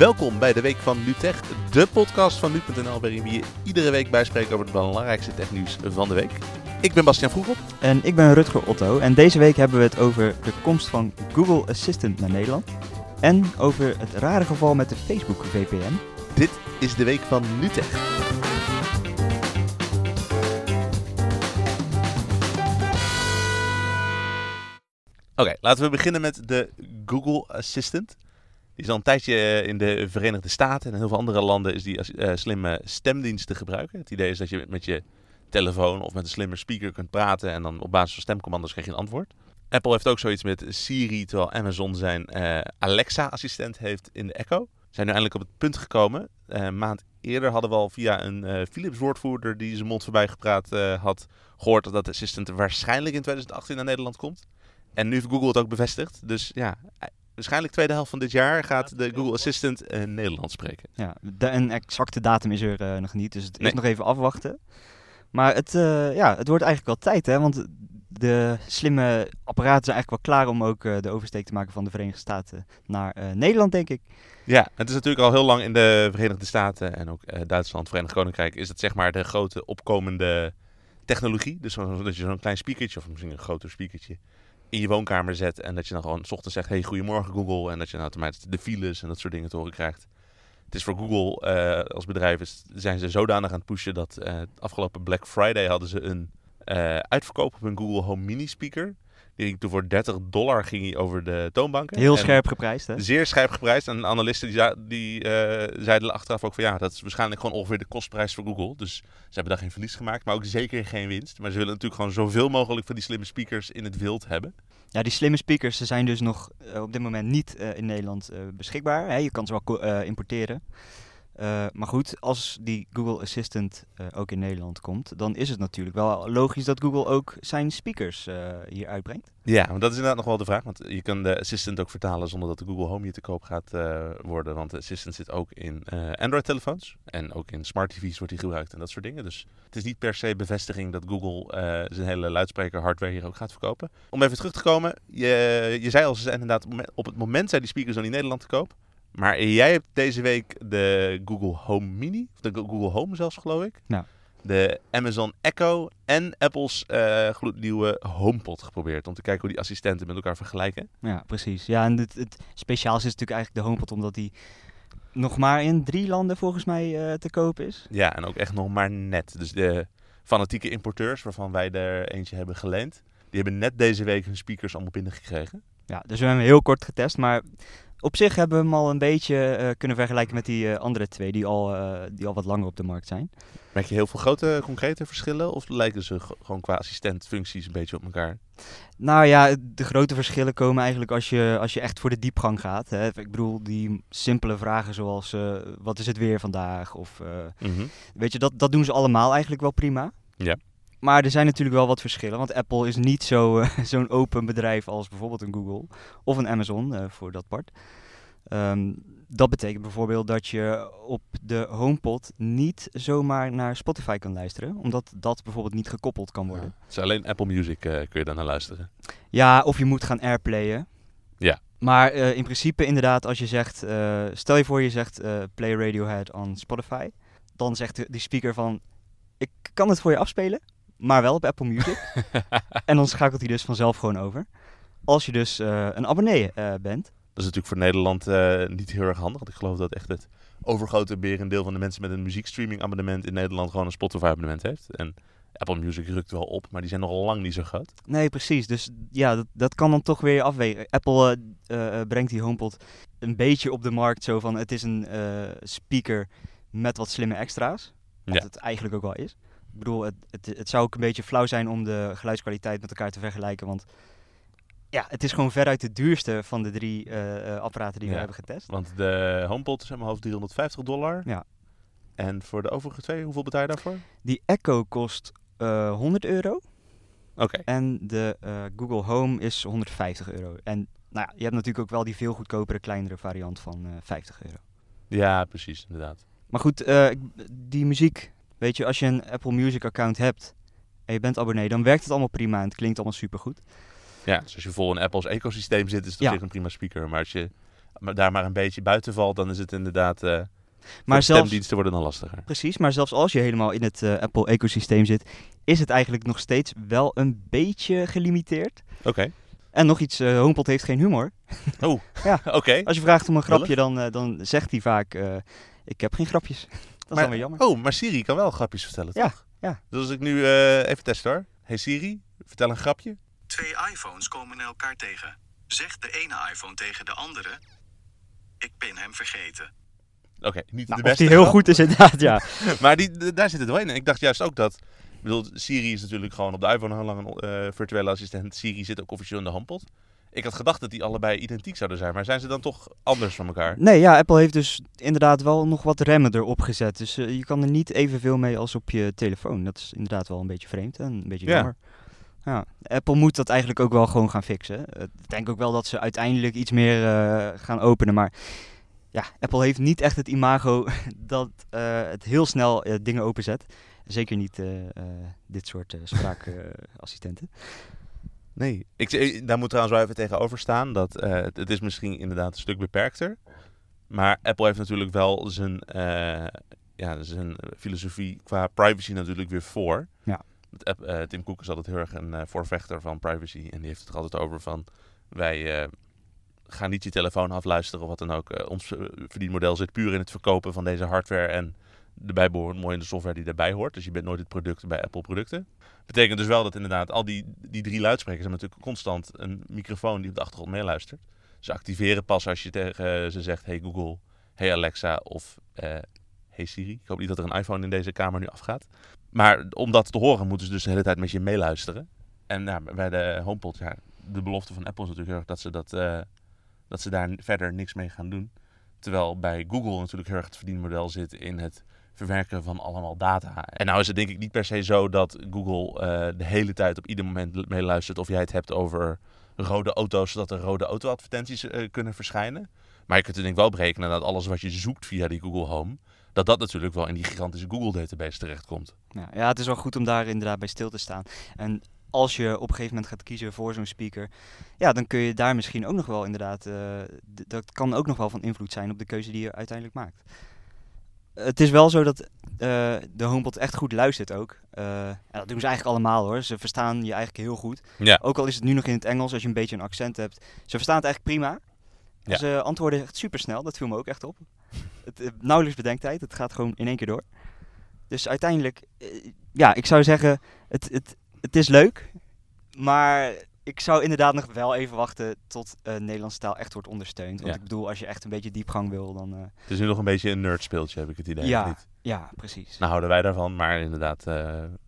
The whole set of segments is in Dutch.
Welkom bij de Week van NuTech, de podcast van nu.nl waarin we je iedere week bijspreken over het belangrijkste technieuws van de week. Ik ben Bastiaan Vroegop. En ik ben Rutger Otto en deze week hebben we het over de komst van Google Assistant naar Nederland. En over het rare geval met de Facebook VPN. Dit is de Week van NuTech. Oké, laten we beginnen met de Google Assistant. Die is al een tijdje eh, in de Verenigde Staten en heel veel andere landen is die als uh, slimme stemdienst te gebruiken. Het idee is dat je met je telefoon of met een slimme speaker kunt praten en dan op basis van stemcommando's krijg je een antwoord. Apple heeft ook zoiets met Siri, terwijl Amazon zijn uh, Alexa-assistent heeft in de Echo. Zijn nu eindelijk op het punt gekomen. een maand eerder hadden we al via een Philips-woordvoerder die zijn mond voorbij gepraat had, gehoord dat de assistent waarschijnlijk in 2018 naar Nederland komt. En nu heeft Google het ook bevestigd. Dus ja, waarschijnlijk tweede helft van dit jaar gaat de Google Assistant in Nederland spreken. Ja, de, een exacte datum is er uh, nog niet, dus het is nog even afwachten. Maar het, uh, ja, het wordt eigenlijk wel tijd, hè? Want de slimme apparaten zijn eigenlijk wel klaar om ook uh, de oversteek te maken van de Verenigde Staten naar Nederland, denk ik. Ja, het is natuurlijk al heel lang in de Verenigde Staten en ook Duitsland, Verenigd Koninkrijk, is het zeg maar de grote opkomende technologie. Dus dat je zo'n klein speakertje, of misschien een groter speakertje, in je woonkamer zet. En dat je dan gewoon s ochtends zegt, hey, goedemorgen Google. En dat je automatisch de files en dat soort dingen te horen krijgt. Het is voor Google uh, als bedrijf is, zijn ze zodanig aan het pushen dat uh, afgelopen Black Friday hadden ze een uh, uitverkoop op hun Google Home Mini speaker. Ging toen voor 30 dollar ging hij over de toonbanken. Heel scherp geprijsd, hè? Zeer scherp geprijsd. En analisten die, die zeiden achteraf ook van ja, dat is waarschijnlijk gewoon ongeveer de kostprijs voor Google. Dus ze hebben daar geen verlies gemaakt, maar ook zeker geen winst. Maar ze willen natuurlijk gewoon zoveel mogelijk van die slimme speakers in het wild hebben. Ja, die slimme speakers ze zijn dus nog uh, op dit moment niet uh, in Nederland beschikbaar. Hè, je kan ze wel importeren. Maar goed, als die Google Assistant ook in Nederland komt, dan is het natuurlijk wel logisch dat Google ook zijn speakers hier uitbrengt. Ja, want dat is inderdaad nog wel de vraag. Want je kan de Assistant ook vertalen zonder dat de Google Home hier te koop gaat worden. Want de Assistant zit ook in Android-telefoons. En ook in smart TV's wordt die gebruikt en dat soort dingen. Dus het is niet per se bevestiging dat Google zijn hele luidspreker hardware hier ook gaat verkopen. Om even terug te komen. Je, je zei al, ze zijn inderdaad op het moment zijn die speakers dan in Nederland te koop. Maar jij hebt deze week de Google Home Mini, of de Google Home zelfs geloof ik. Nou. De Amazon Echo en Apple's uh, gloednieuwe HomePod geprobeerd. Om te kijken hoe die assistenten met elkaar vergelijken. Ja, precies. Ja, en het, het speciaal is natuurlijk eigenlijk de HomePod omdat die nog maar in drie landen volgens mij uh, te koop is. Ja, en ook echt nog maar net. Dus de fanatieke importeurs waarvan wij er eentje hebben geleend. Die hebben net deze week hun speakers allemaal binnengekregen. Ja, dus we hebben hem heel kort getest. Maar op zich hebben we hem al een beetje uh, kunnen vergelijken met die uh, andere twee die al, uh, die al wat langer op de markt zijn. Merk je heel veel grote concrete verschillen of lijken ze gewoon qua assistentfuncties een beetje op elkaar? Nou ja, de grote verschillen komen eigenlijk als je, als je echt voor de diepgang gaat. Hè. Ik bedoel, die simpele vragen zoals wat is het weer vandaag? Of mm -hmm. weet je, dat, dat doen ze allemaal eigenlijk wel prima. Ja. Maar er zijn natuurlijk wel wat verschillen. Want Apple is niet zo, uh, zo'n open bedrijf als bijvoorbeeld een Google of een Amazon uh, voor dat part. Um, dat betekent bijvoorbeeld dat je op de HomePod niet zomaar naar Spotify kan luisteren, omdat dat bijvoorbeeld niet gekoppeld kan worden. Ja, dus alleen Apple Music uh, kun je dan naar luisteren. Ja, of je moet gaan airplayen. Ja. Maar in principe inderdaad, als je zegt, stel je voor je zegt play Radiohead on Spotify, dan zegt de, die speaker van, ik kan het voor je afspelen, maar wel op Apple Music. en dan schakelt hij dus vanzelf gewoon over. Als je dus uh, een abonnee uh, bent. Dat is natuurlijk voor Nederland uh, niet heel erg handig. Want ik geloof dat echt het overgrote berendeel van de mensen met een muziekstreaming abonnement in Nederland gewoon een Spotify abonnement heeft. En Apple Music rukt wel op, maar die zijn nog lang niet zo groot. Nee, precies. Dus ja, dat, dat kan dan toch weer afwegen. Apple brengt die HomePod een beetje op de markt zo van het is een speaker met wat slimme extra's. Wat ja. het eigenlijk ook wel is. Ik bedoel, het, het, het, zou ook een beetje flauw zijn om de geluidskwaliteit met elkaar te vergelijken. Want ja, het is gewoon veruit de duurste van de drie uh, apparaten die ja, we hebben getest. Want de HomePod is in mijn hoofd 350 dollar. Ja. En voor de overige twee, hoeveel betaal je daarvoor? Die Echo kost uh, 100 euro. Oké. Okay. En de Google Home is 150 euro. En nou ja, je hebt natuurlijk ook wel die veel goedkopere, kleinere variant van 50 euro. Ja, precies, inderdaad. Maar goed, die muziek Weet je, als je een Apple Music account hebt en je bent abonnee, dan werkt het allemaal prima en het klinkt allemaal supergoed. Ja, dus als je vol in Apple's ecosysteem zit, is het ja. een prima speaker. Maar als je daar maar een beetje buiten valt, dan is het inderdaad... eh Maar zelfs, stemdiensten worden dan lastiger. precies, maar zelfs als je helemaal in het eh, Apple-ecosysteem zit, is het eigenlijk nog steeds wel een beetje gelimiteerd. Oké. En nog iets, eh HomePod heeft geen humor. Oh, Ja. oké. Als je vraagt om een grapje, dan, dan zegt hij vaak, ik heb geen grapjes. Dat is Maar- dan weer jammer. Oh, maar Siri kan wel grapjes vertellen, Ja, toch? ja. Dus als ik nu eh, even test hoor. Hey Siri, vertel een grapje. Twee iPhones komen elkaar tegen. Zegt de ene iPhone tegen de andere: Ik ben hem vergeten. Oké, niet Nou, de of beste die heel grap, goed is inderdaad, ja. Maar die, daar zit het wel in. En ik dacht juist ook dat... Ik bedoel, Siri is natuurlijk gewoon op de iPhone heel lang een eh, virtuele assistent. Siri zit ook officieel in de HomePod. Ik had gedacht dat die allebei identiek zouden zijn. Maar zijn ze dan toch anders van elkaar? Nee, ja, Apple heeft dus inderdaad wel nog wat remmen erop gezet. Dus eh, je kan er niet evenveel mee als op je telefoon. Dat is inderdaad wel een beetje vreemd en een beetje Ja. jammer. Ja, Apple moet dat eigenlijk ook wel gewoon gaan fixen. Eh, Ik denk ook wel dat ze uiteindelijk iets meer eh, gaan openen. Maar ja, Apple heeft niet echt het imago dat het heel snel dingen openzet. Zeker niet dit soort spraakassistenten. Nee. Ik, daar moet trouwens wel even tegenover staan. Dat, eh, het, is misschien inderdaad een stuk beperkter. Maar Apple heeft natuurlijk wel zijn, eh, ja, zijn filosofie qua privacy natuurlijk weer voor. Ja. Eh, Tim Cook is altijd heel erg een voorvechter van privacy. En die heeft het er altijd over van... Wij gaan niet je telefoon afluisteren of wat dan ook. Ons verdienmodel zit puur in het verkopen van deze hardware... en de bijbehorende mooie software die daarbij hoort. Dus je bent nooit het product bij Apple producten. Betekent dus wel dat inderdaad al die, die drie luidsprekers hebben natuurlijk constant een microfoon die op de achtergrond meeluistert. Ze activeren pas als je tegen eh, ze zegt: Hey Google, Hey Alexa of eh, Hey Siri. Ik hoop niet dat er een iPhone in deze kamer nu afgaat. Maar om dat te horen moeten ze dus de hele tijd met je meeluisteren. En nou, bij de HomePod, ja, de belofte van Apple is natuurlijk heel erg dat ze, dat, eh, dat ze daar verder niks mee gaan doen. Terwijl bij Google natuurlijk heel erg het verdienmodel zit in het verwerken van allemaal data. En nou is het denk ik niet per se zo dat Google eh, de hele tijd op ieder moment meeluistert of jij het hebt over rode auto's, zodat er rode auto-advertenties eh, kunnen verschijnen. Maar je kunt er denk ik wel berekenen dat alles wat je zoekt via die Google Home, dat dat natuurlijk wel in die gigantische Google-database terechtkomt. Ja, ja, het is wel goed om daar inderdaad bij stil te staan. En als je op een gegeven moment gaat kiezen voor zo'n speaker, ja, dan kun je daar misschien ook nog wel inderdaad, eh, dat kan ook nog wel van invloed zijn op de keuze die je uiteindelijk maakt. Het is wel zo dat eh, de HomePod echt goed luistert ook. Eh, en dat doen ze eigenlijk allemaal hoor. Ze verstaan je eigenlijk heel goed. Ja. Ook al is het nu nog in het Engels, als je een beetje een accent hebt. Ze verstaan het eigenlijk prima. Ja. Ze antwoorden echt super snel, dat viel me ook echt op. Het, eh, nauwelijks bedenktijd, het gaat gewoon in één keer door. Dus uiteindelijk, eh, ja, ik zou zeggen, het, het, het is leuk. Maar ik zou inderdaad nog wel even wachten tot eh Nederlandse taal echt wordt ondersteund. Want Ja. ik bedoel, als je echt een beetje diepgang wil, dan... eh, Het is nu nog een beetje een nerdspeeltje, heb ik het idee. Ja. Niet? ja, precies. Nou houden wij daarvan, maar inderdaad, eh,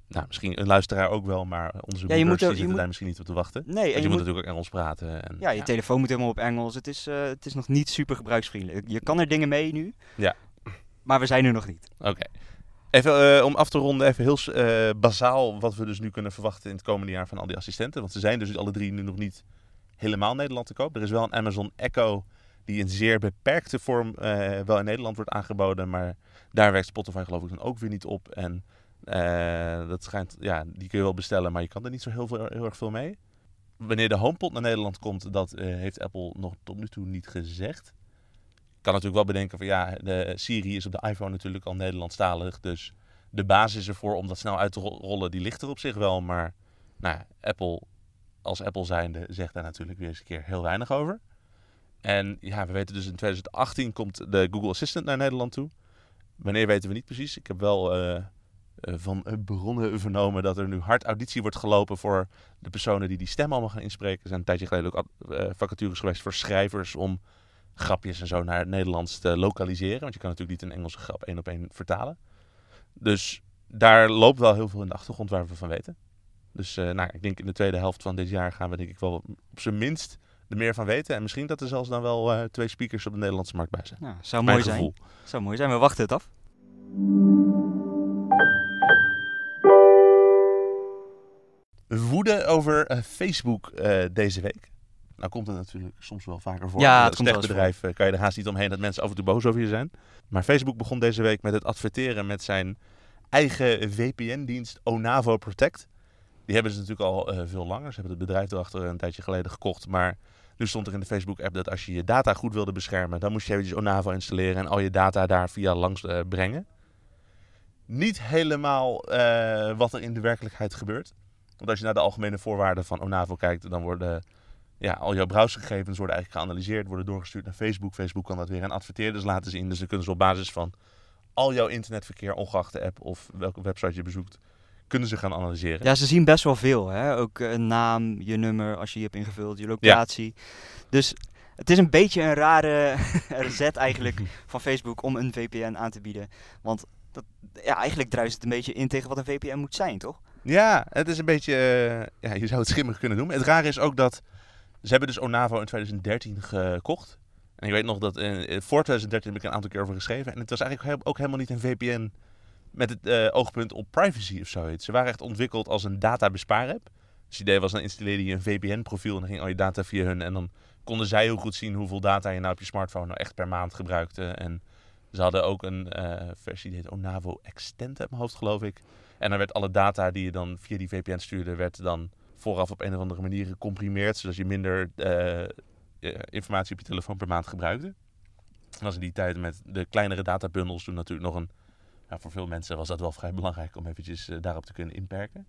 nou, misschien een luisteraar ook wel, maar onze Ja, je moet die zitten moet- daar misschien niet op te wachten. nee, en je, je moet moet, natuurlijk ook Engels praten. En, ja, je telefoon moet helemaal op Engels. Het is, het is nog niet super gebruiksvriendelijk. Je kan er dingen mee nu. Ja. Maar we zijn er nog niet. Oké. Even eh, om af te ronden, even heel eh, bazaal wat we dus nu kunnen verwachten in het komende jaar van al die assistenten. Want ze zijn dus alle drie nu nog niet helemaal Nederland te koop. Er is wel een Amazon Echo die in zeer beperkte vorm eh, wel in Nederland wordt aangeboden. Maar daar werkt Spotify geloof ik dan ook weer niet op. En dat schijnt, ja, die kun je wel bestellen, maar je kan er niet zo heel, veel, heel erg veel mee. Wanneer de HomePod naar Nederland komt, dat heeft Apple nog tot nu toe niet gezegd. Kan natuurlijk wel bedenken van ja, de Siri is op de iPhone natuurlijk al Nederlandstalig. Dus de basis ervoor om dat snel uit te ro- rollen, die ligt er op zich wel. Maar nou, Apple als Apple zijnde zegt daar natuurlijk weer eens een keer heel weinig over. En ja, we weten dus in 2018 komt de Google Assistant naar Nederland toe. Wanneer weten we niet precies. Ik heb wel eh, van eh, bronnen vernomen dat er nu hard auditie wordt gelopen voor de personen die die stem allemaal gaan inspreken. Er zijn een tijdje geleden ook vacatures geweest voor schrijvers om grapjes en zo naar het Nederlands te lokaliseren. Want je kan natuurlijk niet een Engelse grap één op één vertalen. Dus daar loopt wel heel veel in de achtergrond waar we van weten. Dus eh, nou, ik denk in de tweede helft van dit jaar gaan we denk ik wel op zijn minst er meer van weten. En misschien dat er zelfs dan wel eh, twee speakers op de Nederlandse markt bij zijn. Ja, zou Mijn mooi gevoel. zijn. Zou mooi zijn. We wachten het af. Woede over eh, Facebook deze week. Nou komt het natuurlijk soms wel vaker voor. Ja, het komt techbedrijf eh, kan je er haast niet omheen dat mensen af en toe boos over je zijn. Maar Facebook begon deze week met het adverteren met zijn eigen VPN-dienst Onavo Protect. Die hebben ze natuurlijk al eh, veel langer. Ze hebben het bedrijf erachter een tijdje geleden gekocht. Maar Nu stond er in de Facebook-app dat als je je data goed wilde beschermen, dan moest je eventjes Onavo installeren en al je data daar via langs uh, brengen. Niet helemaal uh, wat er in de werkelijkheid gebeurt. Want als je naar de algemene voorwaarden van Onavo kijkt, dan worden ja, al jouw browsergegevens worden eigenlijk geanalyseerd, worden doorgestuurd naar Facebook. Facebook kan dat weer aan adverteerders laten zien. Dus dan kunnen ze op basis van al jouw internetverkeer, ongeacht de app of welke website je bezoekt, kunnen ze gaan analyseren. Ja, ze zien best wel veel. Hè? Ook een naam, je nummer als je je hebt ingevuld, je locatie. Dus het is een beetje een rare zet eigenlijk van Facebook om een VPN aan te bieden. Want dat, ja, eigenlijk druist het een beetje in tegen wat een VPN moet zijn, toch? Ja, het is een beetje, uh, ja, je zou het schimmig kunnen noemen. Het rare is ook dat ze hebben dus Onavo in 2013 gekocht. En ik weet nog dat in, voor 2013 heb ik een aantal keer over geschreven. En het was eigenlijk ook helemaal niet een VPN met het uh, oogpunt op privacy of zoiets. Ze waren echt ontwikkeld als een databespaar-app. Dus het idee was, dan installeerde je een VPN-profiel en dan ging al je data via hun. En dan konden zij heel goed zien hoeveel data je nou op je smartphone nou echt per maand gebruikte. En ze hadden ook een versie die heet Onavo Extend uit mijn hoofd, geloof ik. En dan werd alle data die je dan via die VPN stuurde, werd dan vooraf op een of andere manier gecomprimeerd, zodat je minder uh, informatie op je telefoon per maand gebruikte. Dat was in die tijd met de kleinere databundles toen natuurlijk nog een... Ja, voor veel mensen was dat wel vrij belangrijk om eventjes uh, daarop te kunnen inperken.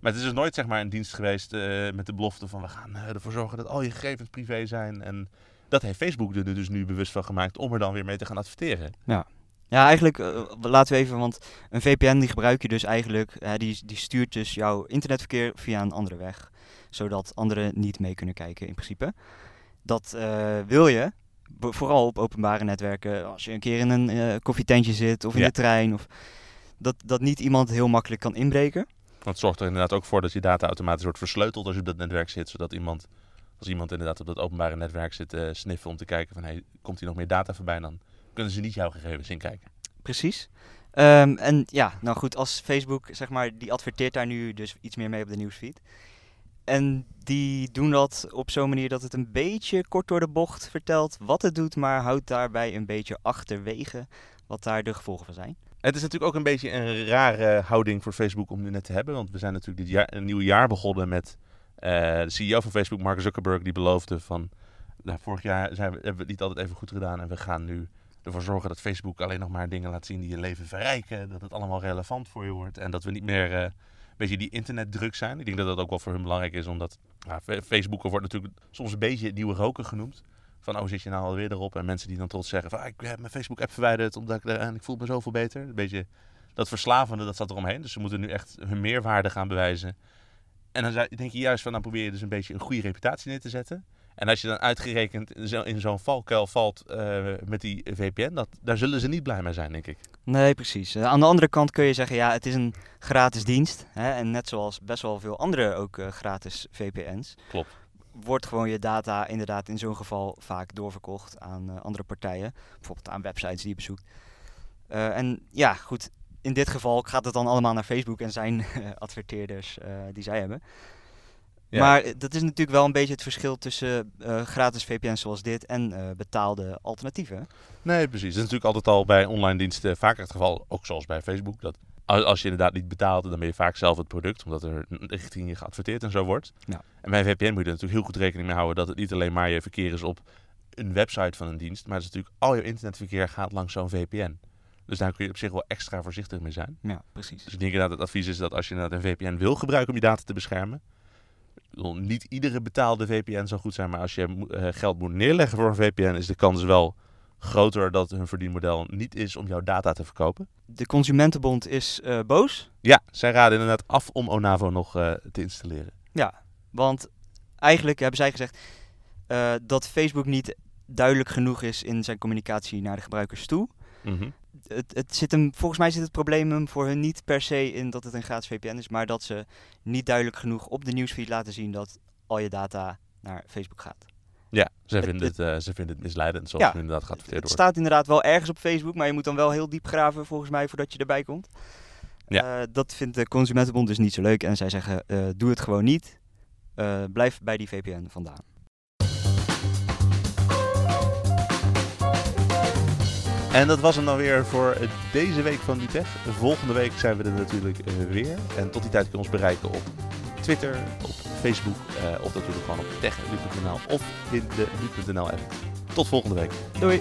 Maar het is dus nooit zeg maar, een dienst geweest met de belofte van we gaan ervoor zorgen dat al je gegevens privé zijn. En dat heeft Facebook er dus nu bewust van gemaakt om er dan weer mee te gaan adverteren. Ja, ja, eigenlijk uh, laten we even, want een VPN die gebruik je dus eigenlijk, uh, die, die stuurt dus jouw internetverkeer via een andere weg. Zodat anderen niet mee kunnen kijken in principe. Dat uh, wil je, vooral op openbare netwerken, als je een keer in een koffietentje zit of in ja. de trein. Of, dat, dat niet iemand heel makkelijk kan inbreken. Want het zorgt er inderdaad ook voor dat je data automatisch wordt versleuteld als je op dat netwerk zit. Zodat iemand, als iemand inderdaad op dat openbare netwerk zit sniffen om te kijken van hey, komt hier nog meer data voorbij dan kunnen ze niet jouw gegevens inkijken. Precies. Um, en ja, nou goed, als Facebook, zeg maar, die adverteert daar nu dus iets meer mee op de nieuwsfeed. En die doen dat op zo'n manier dat het een beetje kort door de bocht vertelt wat het doet, maar houdt daarbij een beetje achterwege wat daar de gevolgen van zijn. Het is natuurlijk ook een beetje een rare houding voor Facebook om nu net te hebben. Want we zijn natuurlijk dit jaar, een nieuw jaar begonnen met uh, de CEO van Facebook, Mark Zuckerberg, die beloofde van... Nou, vorig jaar zijn we, hebben we het niet altijd even goed gedaan en we gaan nu ervoor zorgen dat Facebook alleen nog maar dingen laat zien die je leven verrijken. Dat het allemaal relevant voor je wordt. En dat we niet meer uh, een beetje die internetdruk zijn. Ik denk dat dat ook wel voor hun belangrijk is. Omdat nou, Facebook wordt natuurlijk soms een beetje nieuwe roken genoemd. Van, oh, zit je nou alweer erop? En mensen die dan trots zeggen van, ah, ik heb mijn Facebook-app verwijderd omdat ik, en ik voel me zoveel beter. Een beetje dat verslavende, dat zat eromheen. Dus ze moeten nu echt hun meerwaarde gaan bewijzen. En dan denk je juist van, dan probeer je dus een beetje een goede reputatie neer te zetten. En als je dan uitgerekend in zo'n valkuil valt uh, met die VPN, dat, daar zullen ze niet blij mee zijn, denk ik. Nee, precies. Uh, aan de andere kant kun je zeggen, ja, het is een gratis dienst. Hè, en net zoals best wel veel andere ook uh, gratis VPN's. Klopt. Wordt gewoon je data inderdaad in zo'n geval vaak doorverkocht aan andere partijen. Bijvoorbeeld aan websites die je bezoekt. en ja, goed, in dit geval gaat het dan allemaal naar Facebook en zijn adverteerders die zij hebben. Maar eh, dat is natuurlijk wel een beetje het verschil tussen uh, gratis VPN's zoals dit en uh, betaalde alternatieven. Nee, precies. Dat is natuurlijk altijd al bij online diensten vaker het geval, ook zoals bij Facebook. Dat als je inderdaad niet betaalt, dan ben je vaak zelf het product, omdat er richting je geadverteerd en zo wordt. Ja. En bij VPN moet je er natuurlijk heel goed rekening mee houden dat het niet alleen maar je verkeer is op een website van een dienst, maar het is natuurlijk al je internetverkeer gaat langs zo'n VPN. Dus daar kun je op zich wel extra voorzichtig mee zijn. Ja, precies. Dus ik denk dat het advies is dat als je inderdaad een VPN wil gebruiken om je data te beschermen, niet iedere betaalde VPN zou goed zijn, maar als je uh, geld moet neerleggen voor een VPN, is de kans wel groter dat hun verdienmodel niet is om jouw data te verkopen. De Consumentenbond is uh, boos. Ja, zij raden inderdaad af om Onavo nog uh, te installeren. Ja, want eigenlijk hebben zij gezegd dat Facebook niet duidelijk genoeg is in zijn communicatie naar de gebruikers toe. Mm -hmm het, het zit hem, volgens mij zit het probleem hem voor hun niet per se in dat het een gratis VPN is, maar dat ze niet duidelijk genoeg op de nieuwsfeed laten zien dat al je data naar Facebook gaat. Ja, ze, het, vinden, het, uh, ze vinden het misleidend, zoals ja, het inderdaad Het staat inderdaad wel ergens op Facebook, maar je moet dan wel heel diep graven volgens mij voordat je erbij komt. Ja. Uh, dat vindt de Consumentenbond dus niet zo leuk en zij zeggen, uh, doe het gewoon niet. blijf bij die VPN vandaan. En dat was hem dan weer voor deze week van Nutech. Volgende week zijn we er natuurlijk weer. En tot die tijd kun je ons bereiken op Twitter, op Facebook of natuurlijk gewoon op tech.nu.nl of in de nu.nl app. Tot volgende week. Doei!